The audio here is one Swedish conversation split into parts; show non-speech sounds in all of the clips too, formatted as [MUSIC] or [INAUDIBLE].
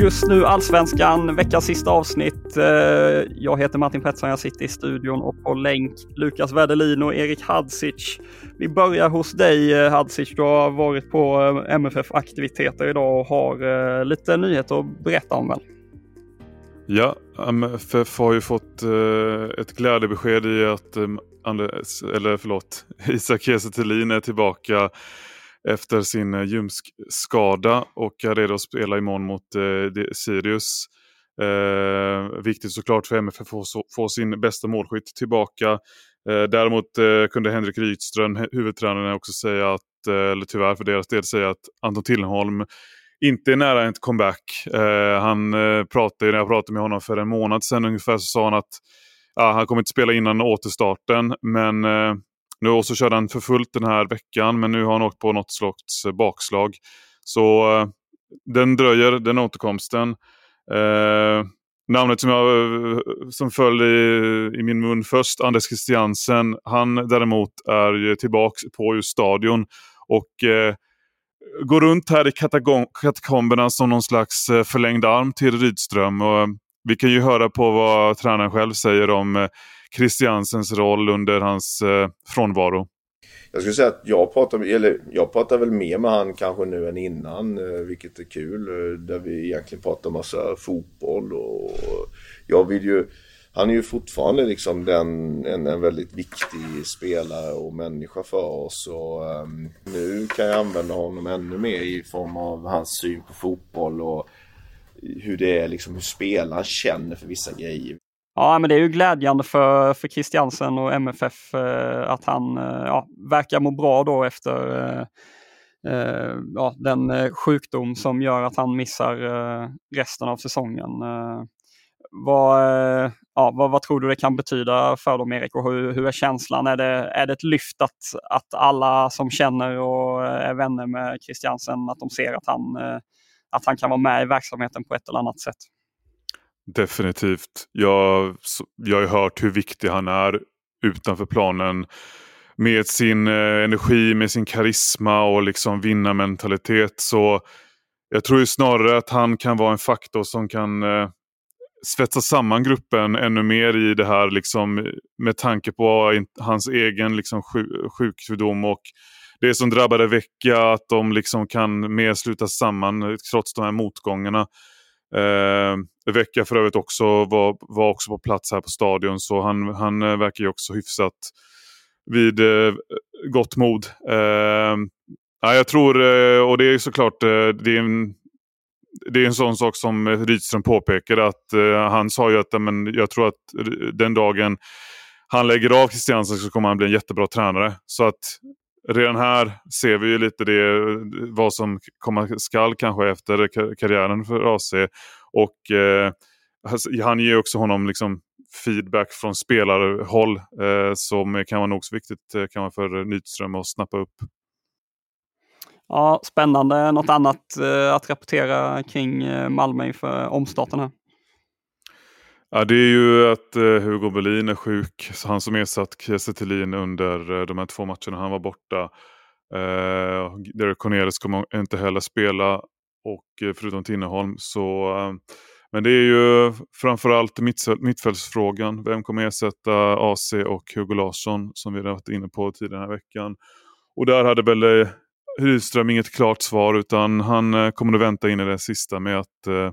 Just nu Allsvenskan, veckans sista avsnitt. Eh, jag heter Martin Pettersson, jag sitter i studion och på länk Lukas Wedelin och Erik Hadzic. Vi börjar hos dig eh, Hadzic. Du har varit på eh, MFF-aktiviteter idag och har lite nyheter att berätta om väl? Ja, MFF har ju fått ett glädjebesked i att Anders, eller förlåt, [LAUGHS] Isak Kiese Thelin är tillbaka efter sin eh, ljumskskada och är redo att spela imorgon mot eh, Sirius. Eh, viktigt såklart för MFF att få, få sin bästa målskytt tillbaka. Eh, däremot eh, kunde Henrik Rydström, huvudtränaren, också säga att, eh, eller tyvärr för deras del, säga att Anton Tillholm inte är nära en comeback. Eh, han eh, pratade, när jag pratade med honom för en månad sedan ungefär, så sa han att ja, han kommer inte spela innan återstarten. Men eh, nu också körde han för fullt den här veckan, men nu har han åkt på något slags eh, bakslag. Så eh, den dröjer, den återkomsten. Eh, namnet som, jag, eh, som föll i, i min mun först, Anders Christiansen, han däremot är tillbaks på just stadion. Och eh, går runt här i katakomberna som någon slags eh, förlängd arm till Rydström. Och, eh, vi kan ju höra på vad tränaren själv säger om eh, Christiansens roll under hans eh, frånvaro. Jag skulle säga att jag pratar, eller jag pratar väl mer med han kanske nu än innan, eh, vilket är kul. Eh, där vi egentligen pratar massa fotboll och jag vill ju... Han är ju fortfarande liksom den, en, en väldigt viktig spelare och människa för oss. Och, ehm, nu kan jag använda honom ännu mer i form av hans syn på fotboll och hur det är liksom hur spelaren känner för vissa grejer. Ja, men det är ju glädjande för, för Christiansen och MFF eh, att han eh, ja, verkar må bra då efter eh, eh, ja, den eh, sjukdom som gör att han missar eh, resten av säsongen. Eh, vad, eh, ja, vad, vad tror du det kan betyda för dem Erik och hur, hur är känslan? Är det, är det ett lyft att, att alla som känner och eh, är vänner med Christiansen att de ser att han, eh, att han kan vara med i verksamheten på ett eller annat sätt? Definitivt. Jag, jag har ju hört hur viktig han är utanför planen. Med sin eh, energi, med sin karisma och liksom vinnarmentalitet. Så jag tror ju snarare att han kan vara en faktor som kan eh, svetsa samman gruppen ännu mer i det här liksom, med tanke på hans egen liksom, sjukdom och det som drabbade Vecchia, att de liksom kan mer sluta samman eh, trots de här motgångarna. Eh, Vecka för övrigt också var, var också på plats här på stadion så han, han eh, verkar ju också hyfsat vid eh, gott mod. Eh, ja, jag tror, eh, och det är ju såklart eh, det är en, det är en sån sak som Rydström påpekade att eh, han sa ju att men, jag tror att den dagen han lägger av Christiansen så kommer han bli en jättebra tränare. Så att redan här ser vi ju lite det, vad som komma skall kanske efter karriären för AC. Och eh, alltså, han- ger också honom liksom feedback från spelarhåll eh, som kan vara nog så viktigt eh, kan vara för Nyström att snappa upp. Ja, spännande. Något annat eh, att rapportera kring eh, Malmö inför omstarten här? Ja, det är ju att eh, Hugo Berlin är sjuk. Så Han som ersatt Kiese Thelin under eh, de här två matcherna han var borta. Eh, Derek Cornelis kommer inte heller spela. Och eh, förutom Tinneholm så eh, Men det är ju framförallt mittfältsfrågan. Vem kommer ersätta AC och Hugo Larsson som vi har varit inne på tidigare den här veckan. Och där hade väl eh, Hylström inget klart svar utan han eh, kommer att vänta in i det sista med att eh,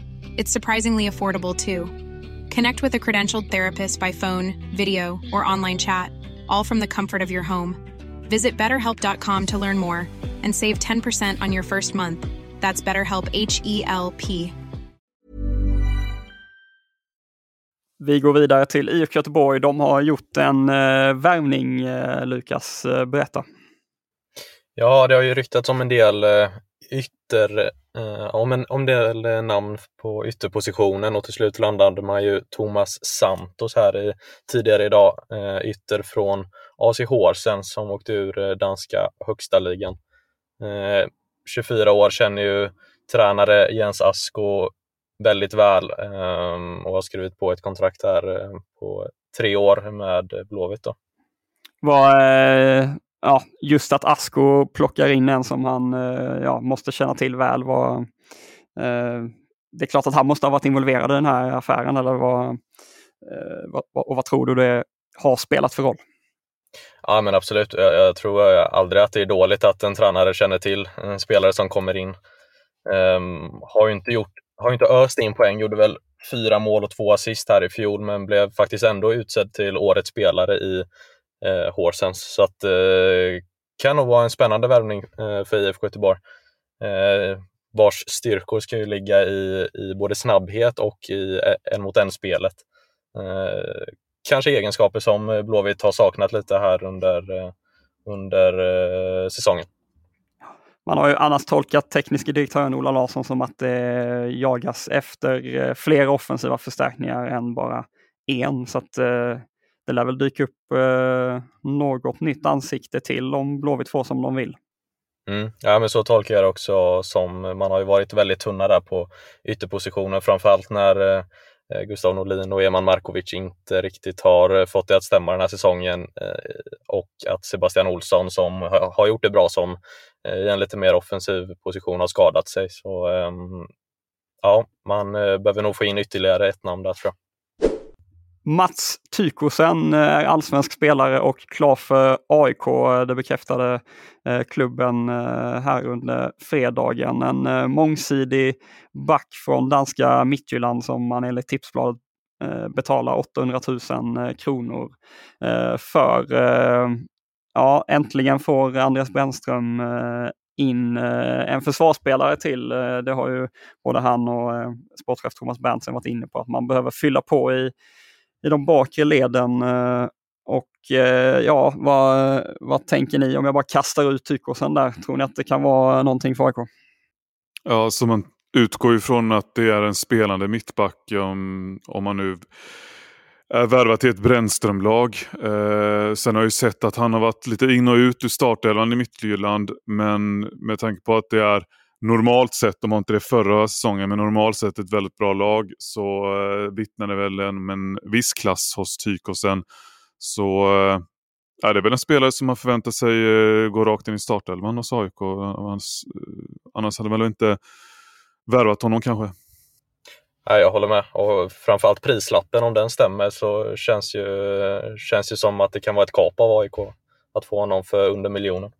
It's surprisingly affordable too. Connect with a credentialed therapist by phone, video, or online chat, all from the comfort of your home. Visit betterhelp.com to learn more and save 10% on your first month. That's BetterHelp H E L P. Vi går vidare till IFK Göteborg. De har gjort en eh, värvning, eh, Lukas. Eh, berätta. Ja, det har ju ryktats om en del eh, ytter, eh, om, en, om det är namn på ytterpositionen och till slut landade man ju Thomas Santos här i, tidigare idag, eh, ytter från AC Horsen som åkte ur eh, danska högsta ligan. Eh, 24 år, känner ju tränare Jens Asko väldigt väl eh, och har skrivit på ett kontrakt här eh, på tre år med Blåvitt. Då. Vad, eh, ja, just att Asko plockar in en som han eh, ja, måste känna till väl. Var, eh, det är klart att han måste ha varit involverad i den här affären. Eller vad, eh, vad, och vad tror du det har spelat för roll? Ja men absolut, jag, jag, tror aldrig att det är dåligt att en tränare känner till en spelare som kommer in. Um, har ju inte, gjort, har inte öst in poäng, gjorde väl fyra mål och två assist här i fjol men blev faktiskt ändå utsedd till årets spelare i eh, Horsens. Så att eh, kan nog vara en spännande värvning eh, för IFK Göteborg. Eh, vars styrkor ska ju ligga i, i både snabbhet och i eh, en mot en-spelet. Eh, kanske egenskaper som Blåvitt har saknat lite här under, eh, under eh, säsongen. Man har ju annars tolkat tekniske direktören Ola Larsson som att det jagas efter eh, fler offensiva förstärkningar än bara en. Så att det lär väl dyka upp eh, något nytt ansikte till om Blåvitt får som de vill. Mm. Ja, men så tolkar jag det också. Som, man har ju varit väldigt tunna där på ytterpositionen, framförallt när eh, Gustav Norlin och Eman Markovic inte riktigt har eh, fått det att stämma den här säsongen eh, och att Sebastian Olsson som har gjort det bra som eh, i en lite mer offensiv position har skadat sig. Så ehm, ja, man behöver nog få in ytterligare ett namn där tror jag. Mats Tykosen är allsvensk spelare och klar för AIK. Det bekräftade eh, klubben eh, här under fredagen. En mångsidig back från danska Midtjylland som man enligt Tipsbladet betalar 800 000 kronor för. Ja, äntligen får Andreas Brännström in en försvarsspelare till. Det har ju både han och sportchef Thomas Berntsen varit inne på att man behöver fylla på i i de bakre leden. Eh, och eh, ja, vad, vad tänker ni om jag bara kastar ut Tykosen där? Tror ni att det kan vara någonting för AIK? Ja, så man utgår ifrån att det är en spelande mittback om, om man nu är värvad till ett Brännströmlag. Eh, sen har jag ju sett att han har varit lite in och ut ur startelvan i Midtjylland. Men med tanke på att det är normalt sett, de har inte det förra säsongen, men normalt sett ett väldigt bra lag så eh, vittnar det väl om en viss klass hos Tykosen. Så eh, är det väl en spelare som man förväntar sig eh, gå rakt in i startelvan hos AIK. Annars, eh, annars hade man väl inte värvat honom kanske. Nej, jag håller med. Och framförallt prislappen, om den stämmer så känns ju, känns ju som att det kan vara ett kap av AIK att få honom för under miljonen.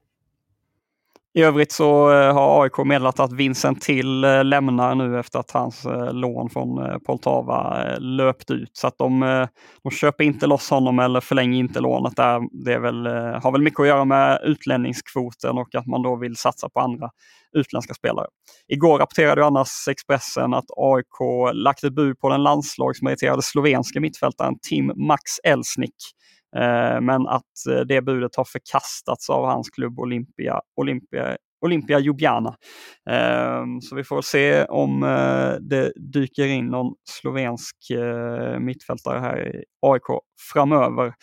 I övrigt så eh, har AIK meddelat att Vincent Till eh, lämnar nu efter att hans eh, lån från Poltava löpt ut. Så att de, de köper inte loss honom eller förlänger inte lånet där. Det väl, har väl mycket att göra med utlänningskvoten och att man då vill satsa på andra utländska spelare. Igår rapporterade annars Expressen att AIK lagt ett bud på den landslagsmeriterade slovenska mittfältaren Tim Max Elsnik Eh, men att eh, det budet har förkastats av hans klubb Olympia, Olympia, Olympia Ljubljana. Eh, så vi får se om det dyker in någon slovensk mittfältare här i AIK framöver.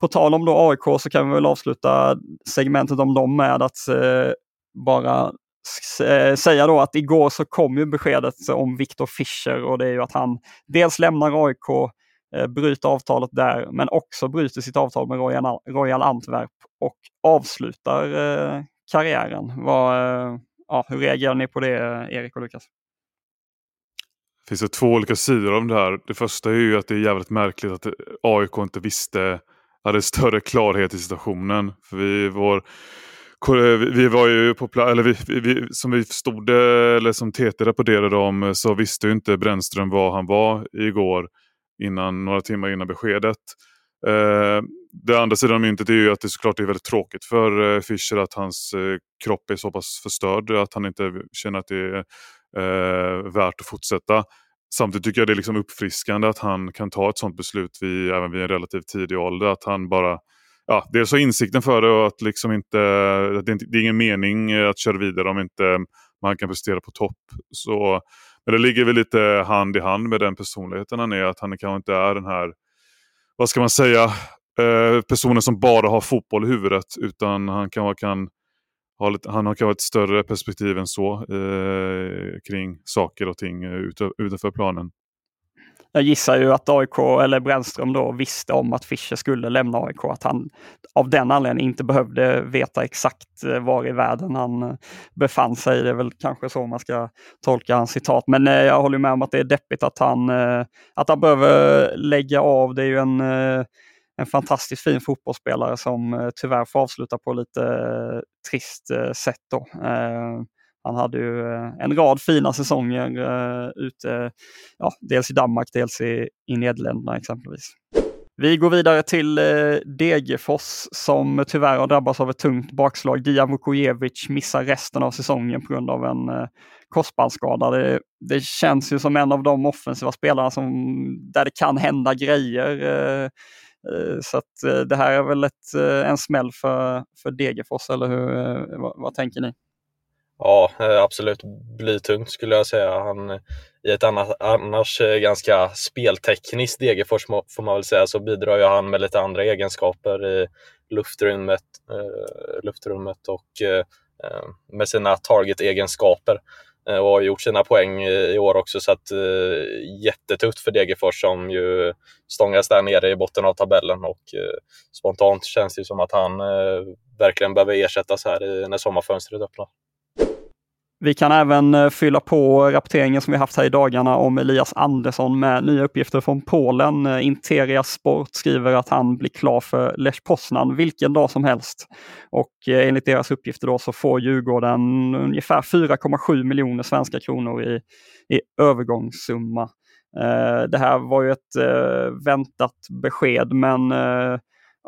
På tal om då AIK så kan vi väl avsluta segmentet om dem med att bara säga då att igår så kom ju beskedet om Viktor Fischer och det är ju att han dels lämnar AIK Eh, bryter avtalet där, men också bryter sitt avtal med Royal, Royal Antwerp och avslutar eh, karriären. Vad, eh, ja, hur reagerar ni på det, eh, Erik och Lukas? Det finns det två olika sidor om det här. Det första är ju att det är jävligt märkligt att eh, AIK inte visste, hade större klarhet i situationen. För vi, vår, vi var ju på plats, eller vi, vi, som vi stod, eller som TT rapporterade om, så visste ju inte Brännström var han var igår innan, några timmar innan beskedet. Eh, det andra sidan av myntet är ju att det såklart är väldigt tråkigt för eh, Fischer att hans eh, kropp är så pass förstörd att han inte känner att det är eh, värt att fortsätta. Samtidigt tycker jag det är liksom uppfriskande att han kan ta ett sådant beslut vid, även vid en relativt tidig ålder. Att han bara, ja, dels har insikten för det och att liksom inte, att det, inte, det är ingen mening att köra vidare om inte man kan prestera på topp. Så men det ligger väl lite hand i hand med den personligheten han är. Att han kanske inte är den här, vad ska man säga, eh, personen som bara har fotboll i huvudet. Utan han kan, kan ha lite, han har kanske ett större perspektiv än så eh, kring saker och ting eh, utanför planen jag gissar ju att AIK, eller Brännström då, visste om att Fischer skulle lämna AIK. Att han av den anledningen inte behövde veta exakt eh, var i världen han eh, befann sig. Det är väl kanske så man ska tolka hans citat. Men eh, jag håller med om att det är deppigt att han, att han behöver lägga av. Det är ju en, en fantastiskt fin fotbollsspelare som tyvärr får avsluta på lite trist sätt. Då. Han hade ju eh, en rad fina säsonger uh, ute, ja, dels i Danmark, dels i, i Nederländerna exempelvis. Vi går vidare till eh, Degerfors som tyvärr har drabbats av ett tungt bakslag. Dijan Vukojevic missar resten av säsongen på grund av en korsbandsskada. Det, det, känns ju som en av de offensiva spelarna som, där det kan hända grejer. Så att, det här är väl ett, en smäll för, för Degerfors, eller hur, vad, vad tänker ni? Ja, eh, absolut blytungt skulle jag säga. Han, I ett annars, annars ganska speltekniskt Degerfors får man väl säga så bidrar ju han med lite andra egenskaper i luftrummet, eh, luftrummet och eh, eh med sina target-egenskaper och har gjort sina poäng i år också. Så att, eh, jättetufft för Degerfors som ju stångas där nere i botten av tabellen och eh, spontant känns det som att han eh, verkligen behöver ersättas här i, när sommarfönstret öppnar. Vi kan även eh, fylla på rapporteringen som vi haft här i dagarna om Elias Andersson med nya uppgifter från Polen. Eh, Interia Sport skriver att han blir klar för Lech Poznan vilken dag som helst. Och eh, enligt deras uppgifter då så får Djurgården ungefär 4,7 miljoner svenska kronor i, i övergångssumma. Det här var ju ett väntat besked men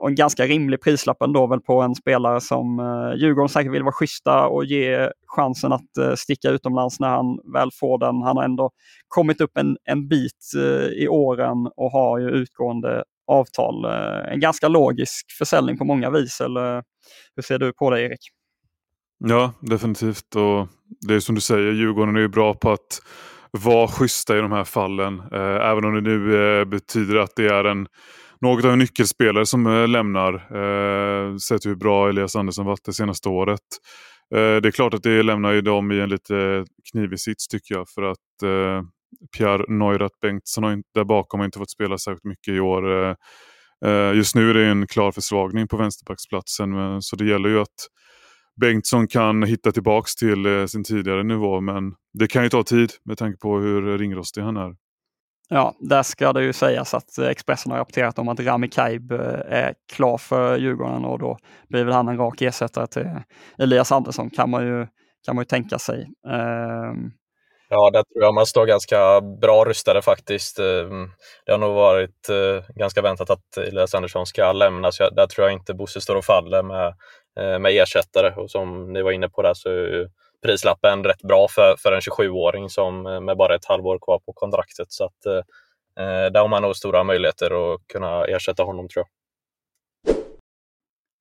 och en ganska rimlig prislapp ändå väl på en spelare som eh, Djurgården säkert vill vara schyssta och ge chansen att eh, sticka utomlands när han väl får den. Han har ändå kommit upp en, en bit eh, i åren och har ju utgående avtal. Eh, en ganska logisk försäljning på många vis, eller hur ser du på det Erik? Ja, definitivt. Och det är som du säger, Djurgården är ju bra på att vara schyssta i de här fallen. Eh, även om det nu eh, betyder att det är en något av en nyckelspelare som eh, lämnar. Eh, sett hur bra Elias Andersson varit det senaste året. Eh, det är klart att det lämnar ju dem i en lite knivig sits tycker jag. För att eh, Pierre Neurath Bengtsson har inte, där bakom har inte fått spela särskilt mycket i år. Eh, eh just nu är det en klar försvagning på vänsterbacksplatsen. Så det gäller ju att Bengtsson kan hitta tillbaks till eh, sin tidigare nivå. Men det kan ju ta tid med tanke på hur ringrostig han är. Ja, där ska det ju sägas att Expressen har rapporterat om att Rami Kaib eh, är klar för Djurgården och då blir väl han en rak ersättare till Elias Andersson kan man ju, kan man ju tänka sig. Ehm. Ja, där tror jag man står ganska bra rustade faktiskt. Ehm, det har nog varit eh, ganska väntat att Elias Andersson ska lämna, så där tror jag inte Bosse står och faller med, eh, med ersättare. Och som ni var inne på där så prislappen rätt bra för, för en 27-åring som eh, med bara ett halvår kvar på kontraktet. Så att, eh, eh, där har man nog stora möjligheter att kunna ersätta honom tror jag.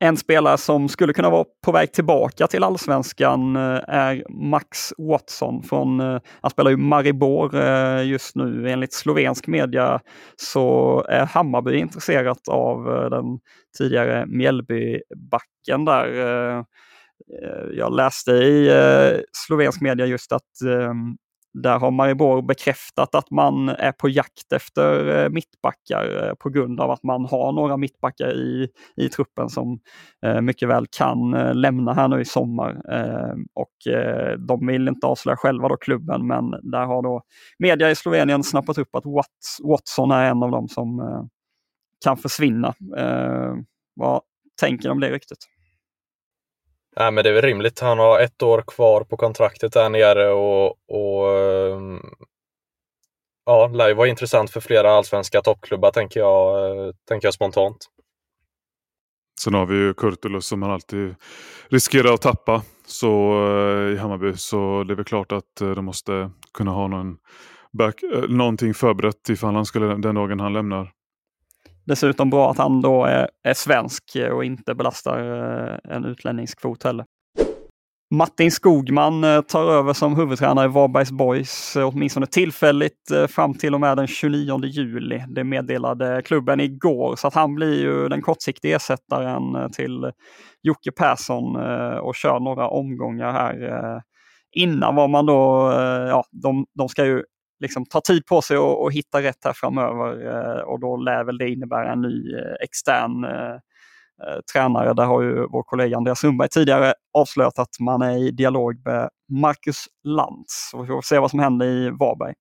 En spelare som skulle kunna vara på väg tillbaka till allsvenskan eh, är Max Watson. Från, han spelar ju Maribor just nu. Enligt slovensk media så är Hammarby intresserat av den tidigare Mjällbybacken där. Eh, jag läste i eh, slovensk media just att ehm, där har Maribor bekräftat att man är på jakt efter eh, mittbackar eh, på grund av att man har några mittbackar i, i truppen som eh, mycket väl kan lämna här nu i sommar. Och de vill inte avslöja själva då klubben men där har då media i Slovenien snappat upp att Watson är en av dem som kan försvinna. Vad tänker du om det ryktet? Nej, men det är väl rimligt. Han har ett år kvar på kontraktet där nere och, och ehm, ja, lär ju vara intressant för flera allsvenska toppklubbar tänker jag, eh, tänker jag spontant. Sen har vi ju Kurtulus som man alltid riskerar att tappa så, eh, i Hammarby. Så det är väl klart att eh, de måste kunna ha någon back, någonting förberett ifall han skulle, den dagen han lämnar. Dessutom bra att han då är, är svensk och inte belastar eh, en utlänningskvot heller. Martin Skogman eh, tar över som huvudtränare i Varbergs Boys, eh, åtminstone tillfälligt fram till och med den 29 juli. Det meddelade klubben igår, så att han blir ju den kortsiktiga ersättaren till Jocke Persson och kör några omgångar här. Innan var man då, ja, de, de ska ju liksom ta tid på sig och, och hitta rätt här framöver eh, och då lär väl det innebära en ny eh, extern eh, eh tränare. Där har ju vår kollega Andreas Sundberg tidigare avslöjat att man är i dialog med Marcus Lantz. Och vi får se vad som händer i Varberg.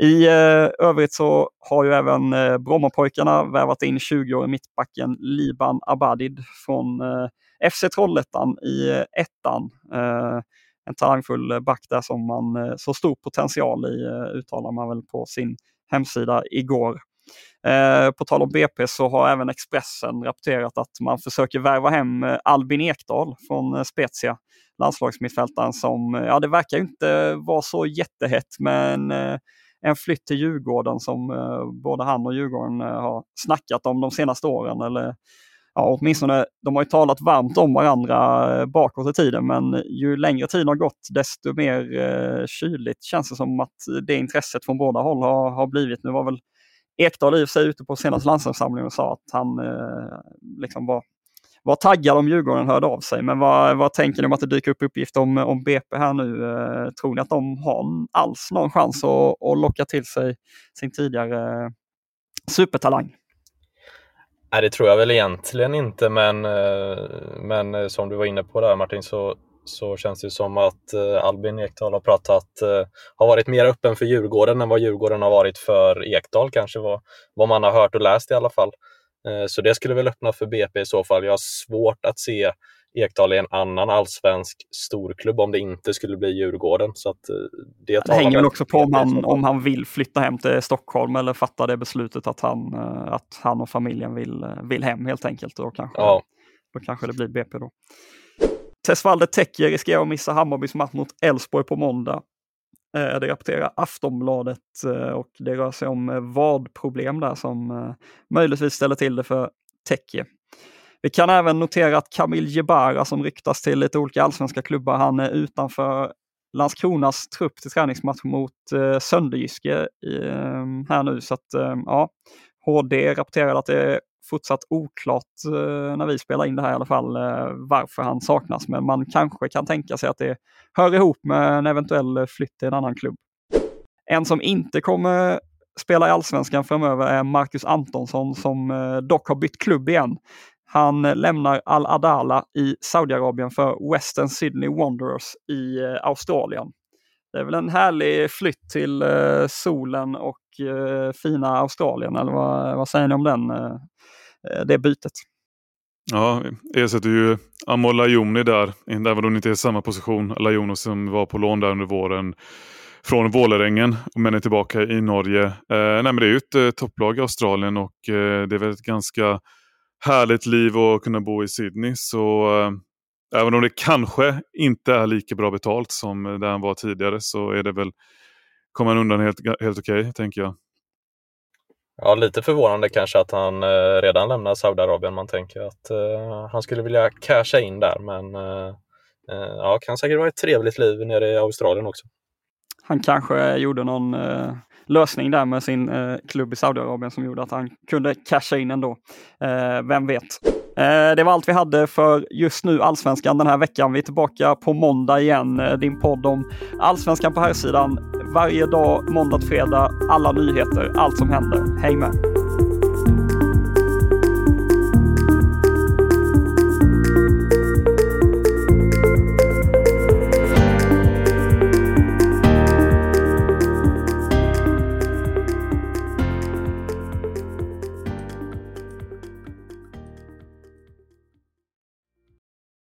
I eh, övrigt så har ju även eh, Brommapojkarna värvat in 20-årige mittbacken Liban Abadid från eh, FC Trollhättan i eh, ettan. Eh, en talangfull eh, back där som man eh, så stor potential i, eh, uttalar man väl på sin hemsida igår. Eh, på tal om BP så har även Expressen rapporterat att man försöker värva hem Albin Ekdal från Spezia, landslagsmittfältaren som, ja det verkar inte vara så jättehett men en flytt till Djurgården som både han och Djurgården har snackat om de senaste åren eller ja, åtminstone, de har ju talat varmt om varandra eh, bakåt i tiden men ju längre tiden har gått desto mer eh, kyligt känns det som att det intresset från båda håll har, har blivit. Nu var väl Ekdal i och för sig ute på senaste landslagssamlingen och sa att han eh, liksom var, var taggad om Djurgården hörde av sig. Men vad, vad tänker ni om att det dyker upp uppgifter om, om BP här nu? Eh, tror ni att de har alls någon chans att, att locka till sig sin tidigare supertalang? Nej, det tror jag väl egentligen inte, men, eh, men eh, som du var inne på där Martin, så, så känns det som att eh, Albin Ekdal har pratat, har varit mer öppen för Djurgården än vad Djurgården har varit för Ekdal kanske, vad, vad man har hört och läst i alla fall. Så det skulle väl öppna för BP i så fall. Jag har svårt att se Ekdal i en annan allsvensk storklubb om det inte skulle bli Djurgården. Så att eh, det, det hänger väl också på om han, om han vill flytta hem till Stockholm eller fatta det beslutet att han, eh, att han och familjen vill, eh, vill hem helt enkelt. Då kanske, ja. då kanske det blir BP då. Tesvalde Tekke riskerar att missa Hammarbys match mot Elfsborg på måndag. Det rapporterar Aftonbladet och det rör sig om vadproblem där som möjligtvis ställer till det för Tekke. Vi kan även notera att Kamil Jebara som ryktas till lite olika allsvenska klubbar, han är utanför Landskronas trupp till träningsmatch mot eh, Sönderjyske eh, här nu. Så att eh, ja, HD rapporterar att det är fortsatt oklart eh, när vi spelar in det här i alla fall eh, varför han saknas. Men man kanske kan tänka sig att det hör ihop med en eventuell flytt till en annan klubb. En som inte kommer spela i allsvenskan framöver är Marcus Antonsson som eh, dock har bytt klubb igen. Han lämnar Al-Adala i Saudiarabien för Western Sydney Wanderers i eh, Australien. det är väl en härlig flytt till eh, solen och eh, fina Australien. Eller vad, vad säger ni om den, det bytet? Ja, ersätter ju Amor Lajoni där, även om det inte är samma position. Lajoni som var på lån där under våren från Vålerengen, men är tillbaka i Norge. Eh, nej, men det är ju ett eh, topplag i Australien och eh, det är väl ett ganska härligt liv och kunna bo i Sydney. Så eh, även om det kanske inte är lika bra betalt som där han var tidigare så är det väl, kommer han undan helt, helt okej, okay, tänker jag. Ja, lite förvånande kanske att han eh, redan lämnar Saudiarabien. Man tänker att eh, han skulle vilja casha in där, men eh, eh ja, kan säkert vara ett trevligt liv nere i Australien också. Han kanske gjorde någon eh, lösning där med sin eh, klubb i Saudiarabien som gjorde att han kunde casha in ändå. Eh, vem vet? Eh, det var allt vi hade för just nu Allsvenskan den här veckan. Vi är tillbaka på måndag igen. Eh, din podd om Allsvenskan på här sidan varje dag, måndag till fredag, alla nyheter, allt som händer. Häng med!